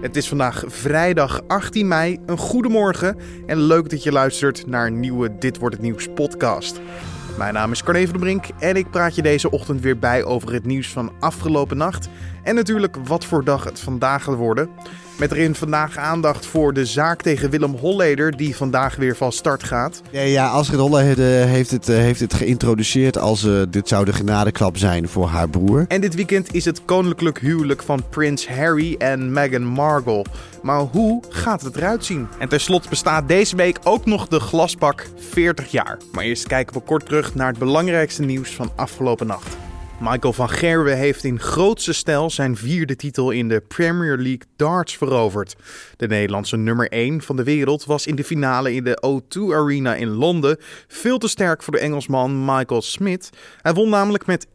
Het is vandaag vrijdag 18 mei. Een goedemorgen en leuk dat je luistert naar een nieuwe Dit wordt het nieuws podcast. Mijn naam is Carne van de Brink en ik praat je deze ochtend weer bij over het nieuws van afgelopen nacht. En natuurlijk wat voor dag het vandaag gaat worden. Met erin vandaag aandacht voor de zaak tegen Willem Holleder, die vandaag weer van start gaat. Ja, ja Astrid Holleder heeft het, eh, heeft het geïntroduceerd als uh, dit zou de genadeklap zijn voor haar broer. En dit weekend is het koninklijk huwelijk van prins Harry en Meghan Markle. Maar hoe gaat het eruit zien? En tenslotte bestaat deze week ook nog de glasbak 40 jaar. Maar eerst kijken we kort terug naar het belangrijkste nieuws van afgelopen nacht. Michael van Gerwen heeft in grootste stijl zijn vierde titel in de Premier League darts veroverd. De Nederlandse nummer 1 van de wereld was in de finale in de O2 Arena in Londen veel te sterk voor de Engelsman Michael Smith. Hij won namelijk met 11-4.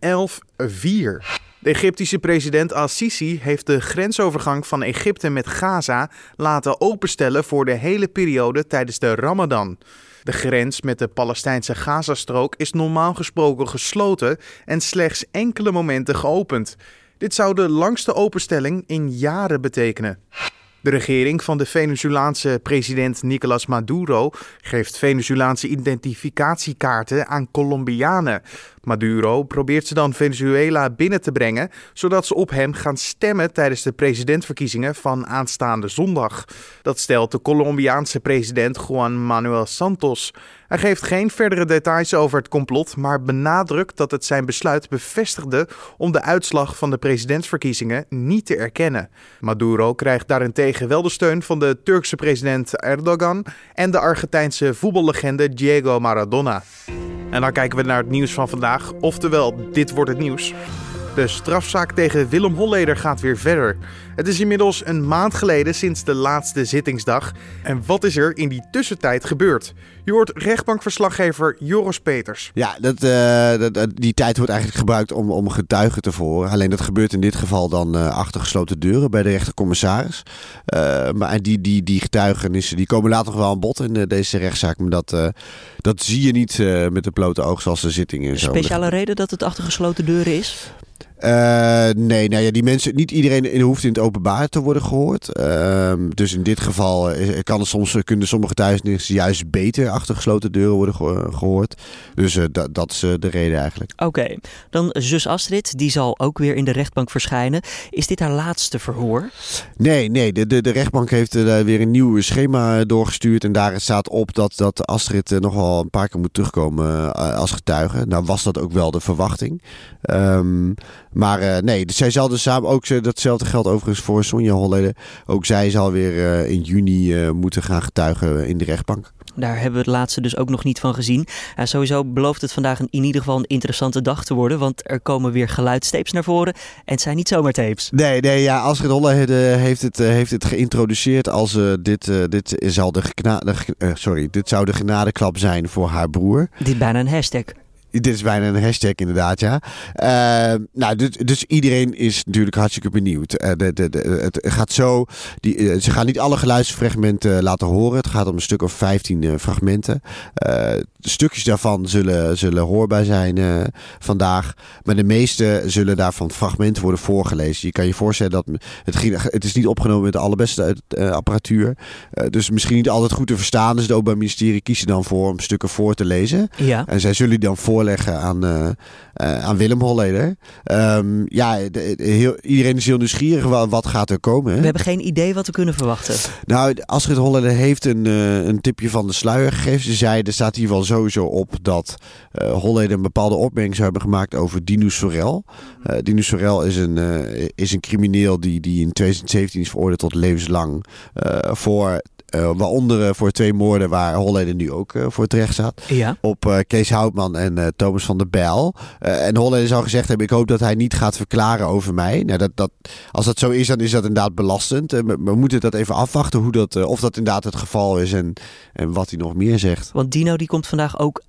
De Egyptische president Al-Sisi heeft de grensovergang van Egypte met Gaza laten openstellen voor de hele periode tijdens de Ramadan. De grens met de Palestijnse Gazastrook is normaal gesproken gesloten en slechts enkele momenten geopend. Dit zou de langste openstelling in jaren betekenen. De regering van de Venezolaanse president Nicolas Maduro geeft Venezolaanse identificatiekaarten aan Colombianen. Maduro probeert ze dan Venezuela binnen te brengen, zodat ze op hem gaan stemmen tijdens de presidentverkiezingen van aanstaande zondag. Dat stelt de Colombiaanse president Juan Manuel Santos. Hij geeft geen verdere details over het complot, maar benadrukt dat het zijn besluit bevestigde om de uitslag van de presidentsverkiezingen niet te erkennen. Maduro krijgt daarentegen wel de steun van de Turkse president Erdogan en de Argentijnse voetballegende Diego Maradona. En dan kijken we naar het nieuws van vandaag, oftewel dit wordt het nieuws. De strafzaak tegen Willem Holleder gaat weer verder. Het is inmiddels een maand geleden sinds de laatste zittingsdag. En wat is er in die tussentijd gebeurd? Je hoort rechtbankverslaggever Joris Peters. Ja, dat, uh, dat, die tijd wordt eigenlijk gebruikt om, om getuigen te voeren. Alleen dat gebeurt in dit geval dan uh, achter gesloten deuren bij de rechtercommissaris. Uh, maar die, die, die getuigenissen die komen later nog wel aan bod in deze rechtszaak. Maar dat, dat zie je niet met de blote oog zoals de zittingen. Speciale reden dat het achter gesloten deuren is? Uh, nee, nou ja, die mensen, niet iedereen hoeft in het openbaar te worden gehoord. Uh, dus in dit geval eh, kan het soms, kunnen sommige getuigenissen juist beter achter gesloten deuren worden gehoord. Dus dat, dat is de reden eigenlijk. Oké, dan zus Astrid, die zal ook weer in de rechtbank verschijnen. Is dit haar laatste verhoor? Nee, nee, de, de, de rechtbank heeft weer een nieuw schema doorgestuurd. En daar staat op dat, dat Astrid nog wel een paar keer moet terugkomen als getuige. Nou was dat ook wel de verwachting. Um, maar uh, nee, zij zal dus samen ook datzelfde geldt overigens voor Sonja Holleder. Ook zij zal weer uh, in juni uh, moeten gaan getuigen in de rechtbank. Daar hebben we het laatste dus ook nog niet van gezien. Uh, sowieso belooft het vandaag een, in ieder geval een interessante dag te worden. Want er komen weer geluidstapes naar voren. En het zijn niet zomaar tapes. Nee, nee ja, Astrid Holleder heeft het, heeft het geïntroduceerd als dit, dit, zal de genade, sorry, dit zou de genadeklap zijn voor haar broer. Dit bijna een hashtag. Dit is bijna een hashtag inderdaad, ja. Uh, nou, dus, dus, iedereen is natuurlijk hartstikke benieuwd. Uh, de, de, het gaat zo, die, uh, ze gaan niet alle geluidsfragmenten laten horen. Het gaat om een stuk of 15 fragmenten. Stukjes daarvan zullen, zullen hoorbaar zijn vandaag. Maar de meeste zullen daarvan fragmenten worden voorgelezen. Je kan je voorstellen dat het, het is niet opgenomen met de allerbeste apparatuur. dus misschien niet altijd goed te verstaan. Dus het Openbaar Ministerie kiezen dan voor om stukken voor te lezen. Ja. En zij zullen die dan voor voorleggen aan, aan Willem Holleder. Um, ja, de, heel, iedereen is heel nieuwsgierig. Wat, wat gaat er komen? We hebben geen idee wat we kunnen verwachten. Nou, Astrid Holleder heeft een, een tipje van de sluier gegeven. Ze zei, er staat hier wel sowieso op dat Holleder een bepaalde opmerking zou hebben gemaakt over Dino Sorel. Dino Sorel is een, is een crimineel die, die in 2017 is veroordeeld tot levenslang voor uh, waaronder uh, voor twee moorden waar Holleder nu ook uh, voor terecht zat. Ja. Op Kees Houtman en Thomas van der Bijl. en Holleder zou gezegd hebben, ik hoop dat hij niet gaat verklaren over mij. Nou, dat, dat, als dat zo is, dan is dat inderdaad belastend. We, we, moeten dat even afwachten hoe dat, of dat inderdaad het geval is en, en wat hij nog meer zegt. Want Dino die komt vandaag ook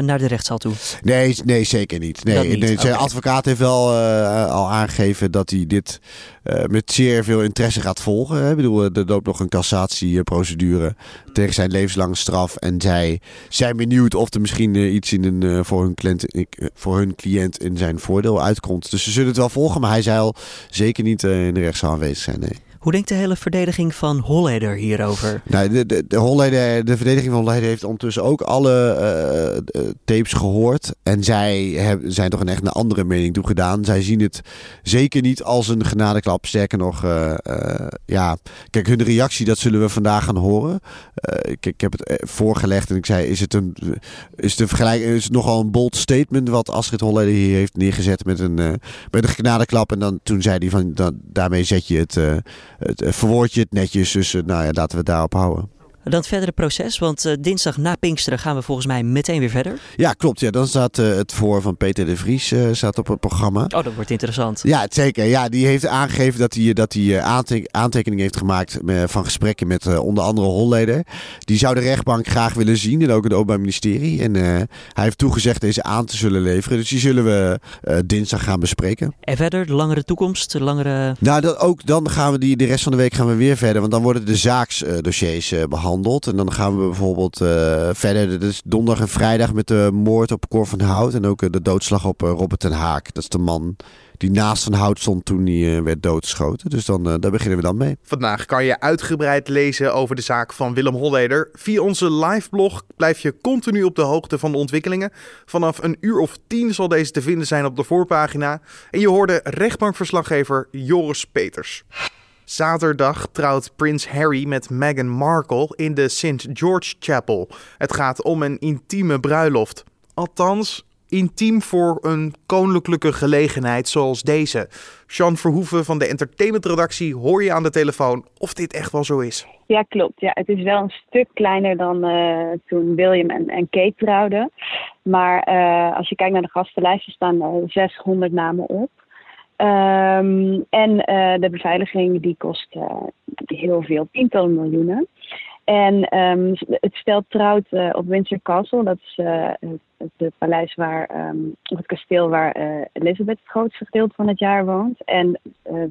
naar de rechtszaal toe. Nee, nee zeker niet. Nee, niet. nee zijn okay. advocaat heeft wel al aangegeven dat hij dit met zeer veel interesse gaat volgen. Ik bedoel, er loopt nog een cassatieprocedure procedure tegen zijn levenslange straf. En zij zijn benieuwd of er misschien uh, iets in een, voor, hun cliënt, voor hun cliënt in zijn voordeel uitkomt. Dus ze zullen het wel volgen, maar hij zal zeker niet in de rechtszaal aanwezig zijn. Nee. Hoe denkt de hele verdediging van Holleder hierover? Nou, de, de, de, Holleder, de verdediging van Holleder heeft ondertussen ook alle uh, tapes gehoord. En zij hebben, zijn toch een echt een andere mening toegedaan. Zij zien het zeker niet als een genadeklap. Sterker nog, uh, ja, kijk, hun reactie, dat zullen we vandaag gaan horen. Ik, ik, heb het voorgelegd en ik zei, is het een, is het een is het nogal een bold statement wat Astrid Holleder hier heeft neergezet met een, met een genadeklap. En dan toen zei hij van, dan, daarmee zet je het eh, verwoord je het netjes. Dus eh, nou ja, laten we het daarop houden. Dan het verdere proces, want uh, dinsdag na Pinksteren gaan we volgens mij meteen weer verder. Ja, klopt. Ja, dan staat uh, het voor van Peter de Vries uh, staat op het programma. Oh, dat wordt interessant. Ja, zeker. Ja, die heeft aangegeven dat hij, dat hij aanteken, aantekening heeft gemaakt van gesprekken met onder andere Holleder. Die zou de rechtbank graag willen zien en ook het Openbaar Ministerie. En hij heeft toegezegd deze aan te zullen leveren. Dus die zullen we dinsdag gaan bespreken. En verder, de langere toekomst, de langere... Nou, dat ook, dan gaan we die, de rest van de week gaan we weer verder. Want dan worden de zaaksdossiers behandeld. En dan gaan we bijvoorbeeld uh, verder. Dus donderdag en vrijdag met de moord op Cor van Hout. En ook uh, de doodslag op uh, Robert ten Haak. Dat is de man die naast Van Hout stond toen hij werd doodgeschoten. Dus dan, daar beginnen we dan mee. Vandaag kan je uitgebreid lezen over de zaak van Willem Holleder. Via onze liveblog blijf je continu op de hoogte van de ontwikkelingen. Vanaf een uur of tien zal deze te vinden zijn op de voorpagina. En je hoorde rechtbankverslaggever Joris Peters. Zaterdag trouwt prins Harry met Meghan Markle in de St. George Chapel. Het gaat om een intieme bruiloft. Althans, intiem voor een koninklijke gelegenheid zoals deze. Jean Verhoeven van de entertainmentredactie hoor je aan de telefoon of dit echt wel zo is. Ja, klopt. Ja, het is wel een stuk kleiner dan uh, toen William en, Kate trouwden. Maar uh, als je kijkt naar de gastenlijst, staan er 600 namen op. Um, en uh, de beveiliging die kost uh, heel veel, tientallen miljoenen. En um, het stel trouwt uh, op Windsor Castle, dat is het paleis waar, um, of het kasteel waar Elizabeth het grootste gedeelte van het jaar woont. En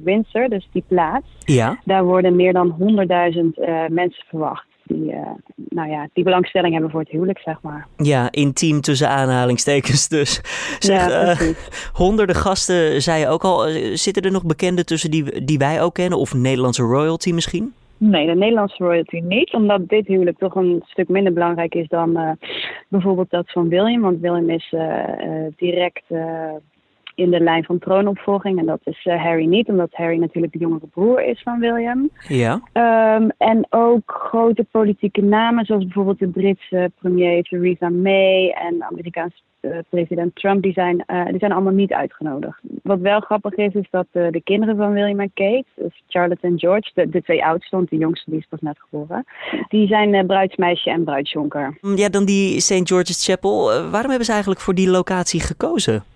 Windsor, dus die plaats, ja. daar worden meer dan 100.000 mensen verwacht die, uh, nou ja, die belangstelling hebben voor het huwelijk, zeg maar. Ja, intiem tussen aanhalingstekens dus. Zeg, ja, uh, honderden gasten, zei je ook al. Uh, zitten er nog bekenden tussen die, die wij ook kennen? Of Nederlandse royalty misschien? Nee, de Nederlandse royalty niet. Omdat dit huwelijk toch een stuk minder belangrijk is dan bijvoorbeeld dat van William. Want William is direct in de lijn van troonopvolging. En dat is uh, Harry niet, omdat Harry natuurlijk de jongere broer is van William. Ja. Um, en ook grote politieke namen, zoals bijvoorbeeld de Britse premier Theresa May en Amerikaanse uh, president Trump, die zijn, uh, die zijn allemaal niet uitgenodigd. Wat wel grappig is, is dat de kinderen van William en Kate, dus Charlotte en George, de, de twee oudsten, want de jongste die is pas net geboren, die zijn bruidsmeisje en bruidsjonker. Ja, dan die St. George's Chapel. waarom hebben ze eigenlijk voor die locatie gekozen?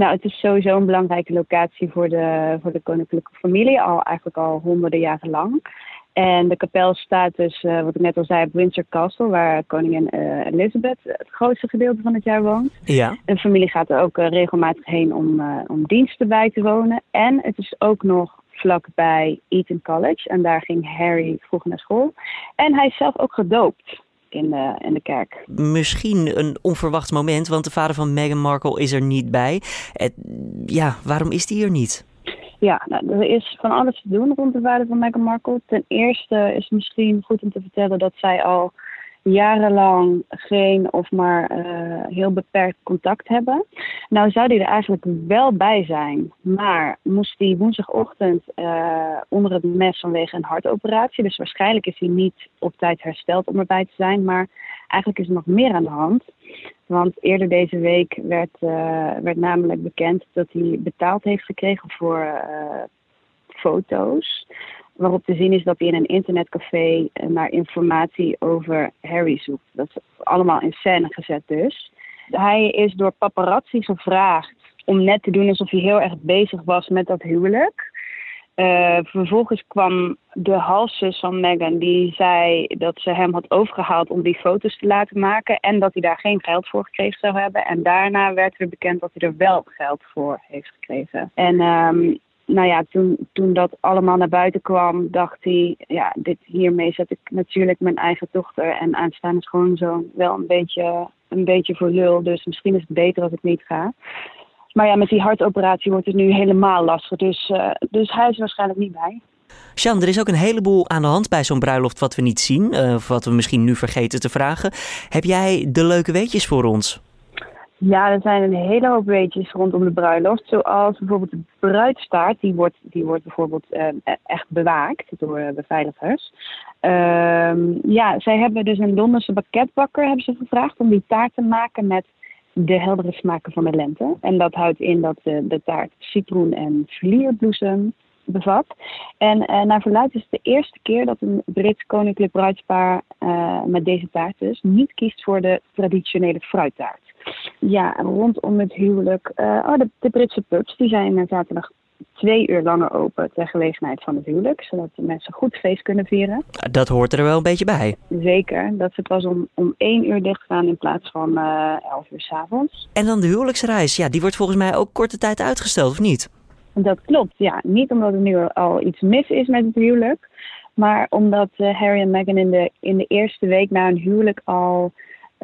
Nou, het is sowieso een belangrijke locatie voor de, voor de koninklijke familie, al eigenlijk al honderden jaren lang. En de kapel staat dus, uh, wat ik net al zei, op Windsor Castle, waar koningin uh, Elizabeth het grootste gedeelte van het jaar woont. Ja. De familie gaat er ook uh, regelmatig heen om, om diensten bij te wonen. En het is ook nog vlakbij Eton College. En daar ging Harry vroeger naar school. En hij is zelf ook gedoopt in de, in de kerk. Misschien een onverwacht moment, want de vader van Meghan Markle is er niet bij. Het, ja, waarom is die er niet? Ja, nou, er is van alles te doen rond de vader van Meghan Markle. Ten eerste is het misschien goed om te vertellen dat zij al jarenlang geen of maar uh, heel beperkt contact hebben. Nou zou die er eigenlijk wel bij zijn, maar moest hij woensdagochtend uh, onder het mes vanwege een hartoperatie. Dus waarschijnlijk is hij niet op tijd hersteld om erbij te zijn, maar eigenlijk is er nog meer aan de hand. Want eerder deze week werd, uh, werd namelijk bekend dat hij betaald heeft gekregen voor foto's waarop te zien is dat hij in een internetcafé eh, naar informatie over Harry zoekt. Dat is allemaal in scène gezet dus. Hij is door paparazzi gevraagd om net te doen alsof hij heel erg bezig was met dat huwelijk. Uh, vervolgens kwam de halszus van Meghan, die zei dat ze hem had overgehaald om die foto's te laten maken en dat hij daar geen geld voor gekregen zou hebben. En daarna werd er bekend dat hij er wel geld voor heeft gekregen. En um, nou ja, toen, toen dat allemaal naar buiten kwam, dacht hij, ja, dit, hiermee zet ik natuurlijk mijn eigen dochter en aanstaande schoonzoon wel een beetje, een beetje voor lul. Dus misschien is het beter als ik niet ga. Maar ja, met die hartoperatie wordt het nu helemaal lastig. Dus, uh, dus hij is waarschijnlijk niet bij. Sjan, er is ook een heleboel aan de hand bij zo'n bruiloft wat we niet zien, of wat we misschien nu vergeten te vragen. Heb jij de leuke weetjes voor ons? Ja, er zijn een hele hoop weetjes rondom de bruiloft. Zoals bijvoorbeeld de bruidstaart. Die wordt, die wordt bijvoorbeeld uh, echt bewaakt door beveiligers. Uh, ja, zij hebben dus een Londense bakketbakker hebben ze gevraagd om die taart te maken met de heldere smaken van de lente. En dat houdt in dat de, de taart citroen en vlierbloesem bevat. En uh, naar verluidt is het de eerste keer dat een Brits koninklijk bruidspaar uh, met deze taart dus niet kiest voor de traditionele fruittaart. Ja, rondom het huwelijk. Uh, oh, de, de, Britse pubs die zijn zaterdag twee uur langer open ter gelegenheid van het huwelijk. Zodat de mensen goed feest kunnen vieren. Dat hoort er wel een beetje bij. Zeker. Dat ze pas om, om één uur dicht gaan in plaats van uh, elf uur s'avonds. En dan de huwelijksreis. Ja, die wordt volgens mij ook korte tijd uitgesteld, of niet? Dat klopt, ja. Niet omdat er nu al iets mis is met het huwelijk. Maar omdat uh, Harry en Meghan in de, in de eerste week na hun huwelijk al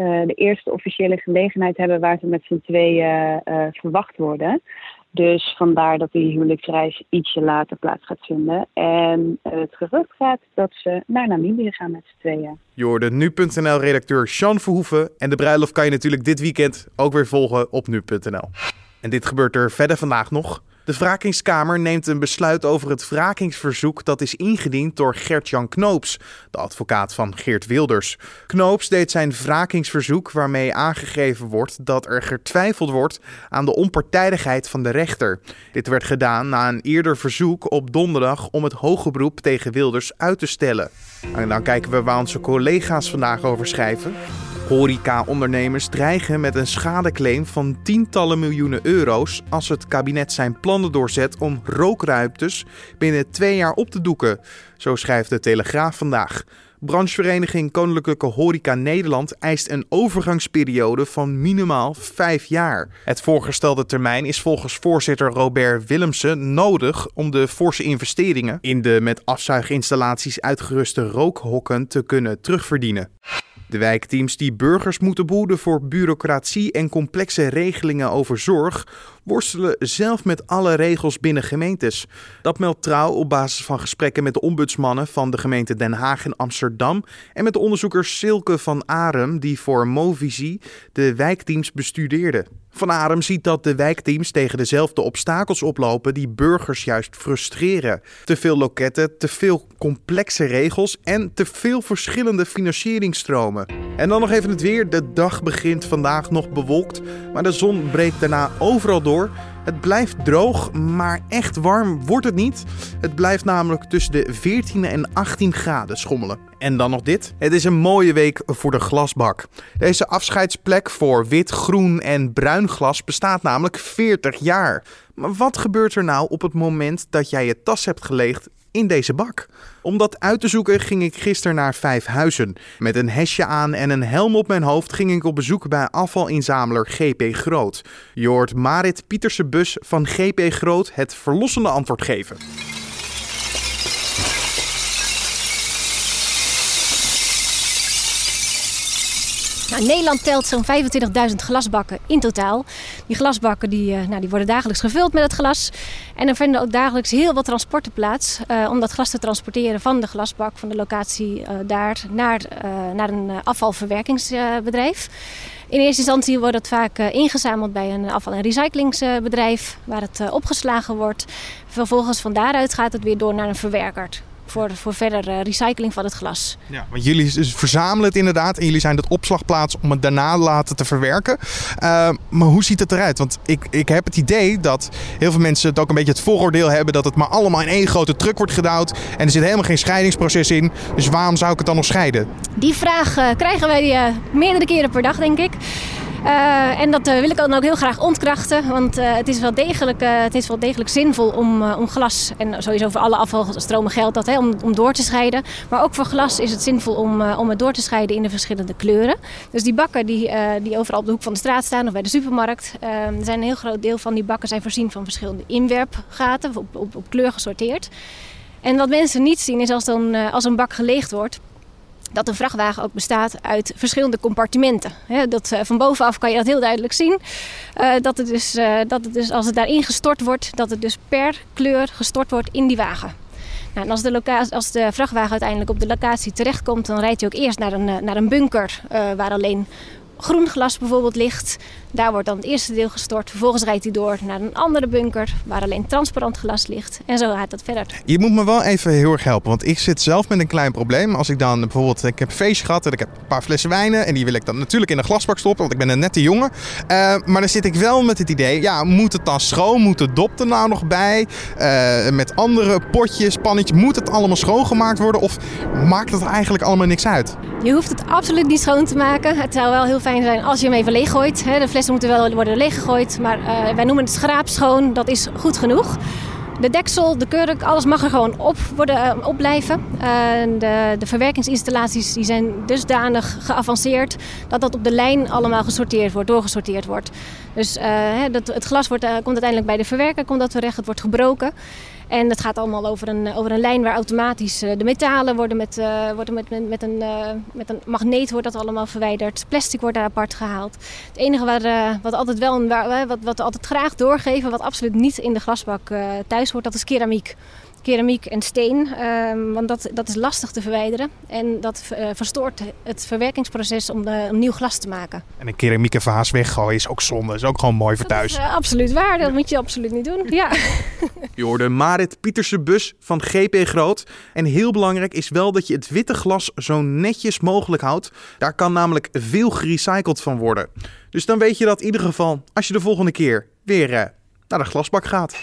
de eerste officiële gelegenheid hebben waar ze met z'n tweeën uh, verwacht worden. Dus vandaar dat die huwelijksreis ietsje later plaats gaat vinden. En het gerucht gaat dat ze naar Namibië gaan met z'n tweeën. Je hoorde nu.nl-redacteur Sean Verhoeven. En de bruiloft kan je natuurlijk dit weekend ook weer volgen op nu.nl. En dit gebeurt er verder vandaag nog. De wrakingskamer neemt een besluit over het wrakingsverzoek dat is ingediend door Gert-Jan Knoops, de advocaat van Geert Wilders. Knoops deed zijn wrakingsverzoek waarmee aangegeven wordt dat er getwijfeld wordt aan de onpartijdigheid van de rechter. Dit werd gedaan na een eerder verzoek op donderdag om het hoge beroep tegen Wilders uit te stellen. En dan kijken we waar onze collega's vandaag over schrijven. Horeca-ondernemers dreigen met een schadeclaim van tientallen miljoenen euro's als het kabinet zijn plannen doorzet om rookruimtes binnen twee jaar op te doeken. Zo schrijft de Telegraaf vandaag. Branchevereniging Koninklijke Horeca Nederland eist een overgangsperiode van minimaal vijf jaar. Het voorgestelde termijn is volgens voorzitter Robert Willemsen nodig om de forse investeringen in de met afzuiginstallaties uitgeruste rookhokken te kunnen terugverdienen. De wijkteams die burgers moeten boeden voor bureaucratie en complexe regelingen over zorg, worstelen zelf met alle regels binnen gemeentes. Dat meldt Trouw op basis van gesprekken met de ombudsmannen van de gemeente Den Haag en Amsterdam en met de onderzoekers Silke van Arem die voor Movisie de wijkteams bestudeerde. Van Arem ziet dat de wijkteams tegen dezelfde obstakels oplopen die burgers juist frustreren. Te veel loketten, te veel complexe regels en te veel verschillende financieringsstromen. En dan nog even het weer. De dag begint vandaag nog bewolkt, maar de zon breekt daarna overal door. Het blijft droog, maar echt warm wordt het niet. Het blijft namelijk tussen de 14 en 18 graden schommelen. En dan nog dit. Het is een mooie week voor de glasbak. Deze afscheidsplek voor wit, groen en bruin glas bestaat namelijk 40 jaar. Maar wat gebeurt er nou op het moment dat jij je tas hebt geleegd in deze bak. Om dat uit te zoeken ging ik gisteren naar Vijfhuizen. Met een hesje aan en een helm op mijn hoofd ging ik op bezoek bij afvalinzameler GP Groot. Je hoort Marit Pieterse Bus van GP Groot het verlossende antwoord geven. Nou, Nederland telt zo'n 25.000 glasbakken in totaal. Die glasbakken die, uh, nou, die worden dagelijks gevuld met het glas. En er vinden ook dagelijks heel wat transporten plaats uh, om dat glas te transporteren van de glasbak, van de locatie uh, daar, naar, naar een afvalverwerkingsbedrijf. In eerste instantie wordt het vaak ingezameld bij een afval- en recyclingsbedrijf, waar het opgeslagen wordt. Vervolgens van daaruit gaat het weer door naar een verwerker voor, voor verder recycling van het glas. Ja, want jullie dus verzamelen het inderdaad en jullie zijn het opslagplaats om het daarna laten te verwerken. Uh, maar hoe ziet het eruit? Want ik, ik heb het idee dat heel veel mensen het ook een beetje het vooroordeel hebben dat het maar allemaal in één grote truck wordt gedouwd en er zit helemaal geen scheidingsproces in. Dus waarom zou ik het dan nog scheiden? Die vraag uh, krijgen wij uh, meerdere keren per dag, denk ik. Uh, en dat uh, wil ik dan ook heel graag ontkrachten. Want uh, het, is wel degelijk, het is wel degelijk zinvol om, om glas, en sowieso voor alle afvalstromen geldt dat, hè, om, om door te scheiden. Maar ook voor glas is het zinvol om, om het door te scheiden in de verschillende kleuren. Dus die bakken die, die overal op de hoek van de straat staan of bij de supermarkt. er zijn een heel groot deel van die bakken zijn voorzien van verschillende inwerpgaten, op, op, op kleur gesorteerd. En wat mensen niet zien is als, dan, als een bak geleegd wordt dat een vrachtwagen ook bestaat uit verschillende compartimenten. dat, uh, van bovenaf kan je dat heel duidelijk zien. Uh, dat, het dus, uh, dat het dus als het daarin gestort wordt, dat het dus per kleur gestort wordt in die wagen. Nou, en als de, als de vrachtwagen uiteindelijk op de locatie terechtkomt, dan rijdt hij ook eerst naar een, eh, naar een bunker waar alleen groen glas bijvoorbeeld ligt. Daar wordt dan het eerste deel gestort. Vervolgens rijdt hij door naar een andere bunker waar alleen transparant glas ligt. En zo gaat dat verder. Je moet me wel even heel erg helpen, want ik zit zelf met een klein probleem. Als ik dan bijvoorbeeld, ik heb een feestje gehad en ik heb een paar flessen wijnen. En die wil ik dan natuurlijk in een glasbak stoppen, want ik ben een nette jongen. Uh, maar dan zit ik wel met het idee, ja, moet het dan schoon? Moet de dop er nou nog bij? Uh, met andere potjes, pannetjes. Moet het allemaal schoongemaakt worden? Of maakt het eigenlijk allemaal niks uit? Je hoeft het absoluut niet schoon te maken. Het zou wel heel zijn als je hem even leeggooit. De flessen moeten wel worden leeggegooid, maar uh, wij noemen het schraapschoon. Dat is goed genoeg. De deksel, de kurk, alles mag er gewoon op, worden, uh, op blijven. De, de, verwerkingsinstallaties die zijn dusdanig geavanceerd dat dat op de lijn allemaal gesorteerd wordt, doorgesorteerd wordt. Dus dat, het glas wordt, komt uiteindelijk bij de verwerker, komt dat terecht, het wordt gebroken. En het gaat allemaal over een, over een lijn waar automatisch de metalen worden met, uh, worden met, met, met, een, uh, met een magneet wordt dat allemaal verwijderd. Plastic wordt daar apart gehaald. Het enige waar, wat altijd wel waar, wat, wat we altijd graag doorgeven, wat absoluut niet in de glasbak thuis hoort, dat is keramiek keramiek en steen. Um, want dat, dat is lastig te verwijderen. En dat uh, verstoort het verwerkingsproces om, de, om nieuw glas te maken. En een keramieke vaas weggooien is ook zonde. is ook gewoon mooi voor thuis. Dat is uh, absoluut waar. Dat moet je absoluut niet doen. Ja. je hoorde Marit Pieterse Bus van GP Groot. En heel belangrijk is wel dat je het witte glas zo netjes mogelijk houdt. Daar kan namelijk veel gerecycled van worden. Dus dan weet je dat in ieder geval als je de volgende keer weer uh, naar de glasbak gaat.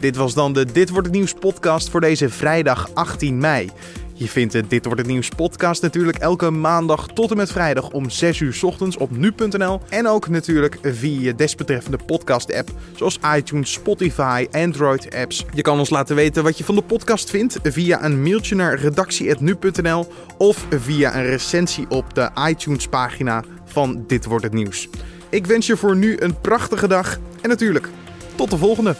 Dit was dan de Dit wordt het nieuws podcast voor deze vrijdag 18 mei. Je vindt de Dit wordt het nieuws podcast natuurlijk elke maandag tot en met vrijdag om 6 uur ochtends op nu.nl. En ook natuurlijk via je desbetreffende podcast app zoals iTunes, Spotify, Android apps. Je kan ons laten weten wat je van de podcast vindt via een mailtje naar redactie.nu.nl of via een recensie op de iTunes pagina van Dit wordt het nieuws. Ik wens je voor nu een prachtige dag en natuurlijk tot de volgende.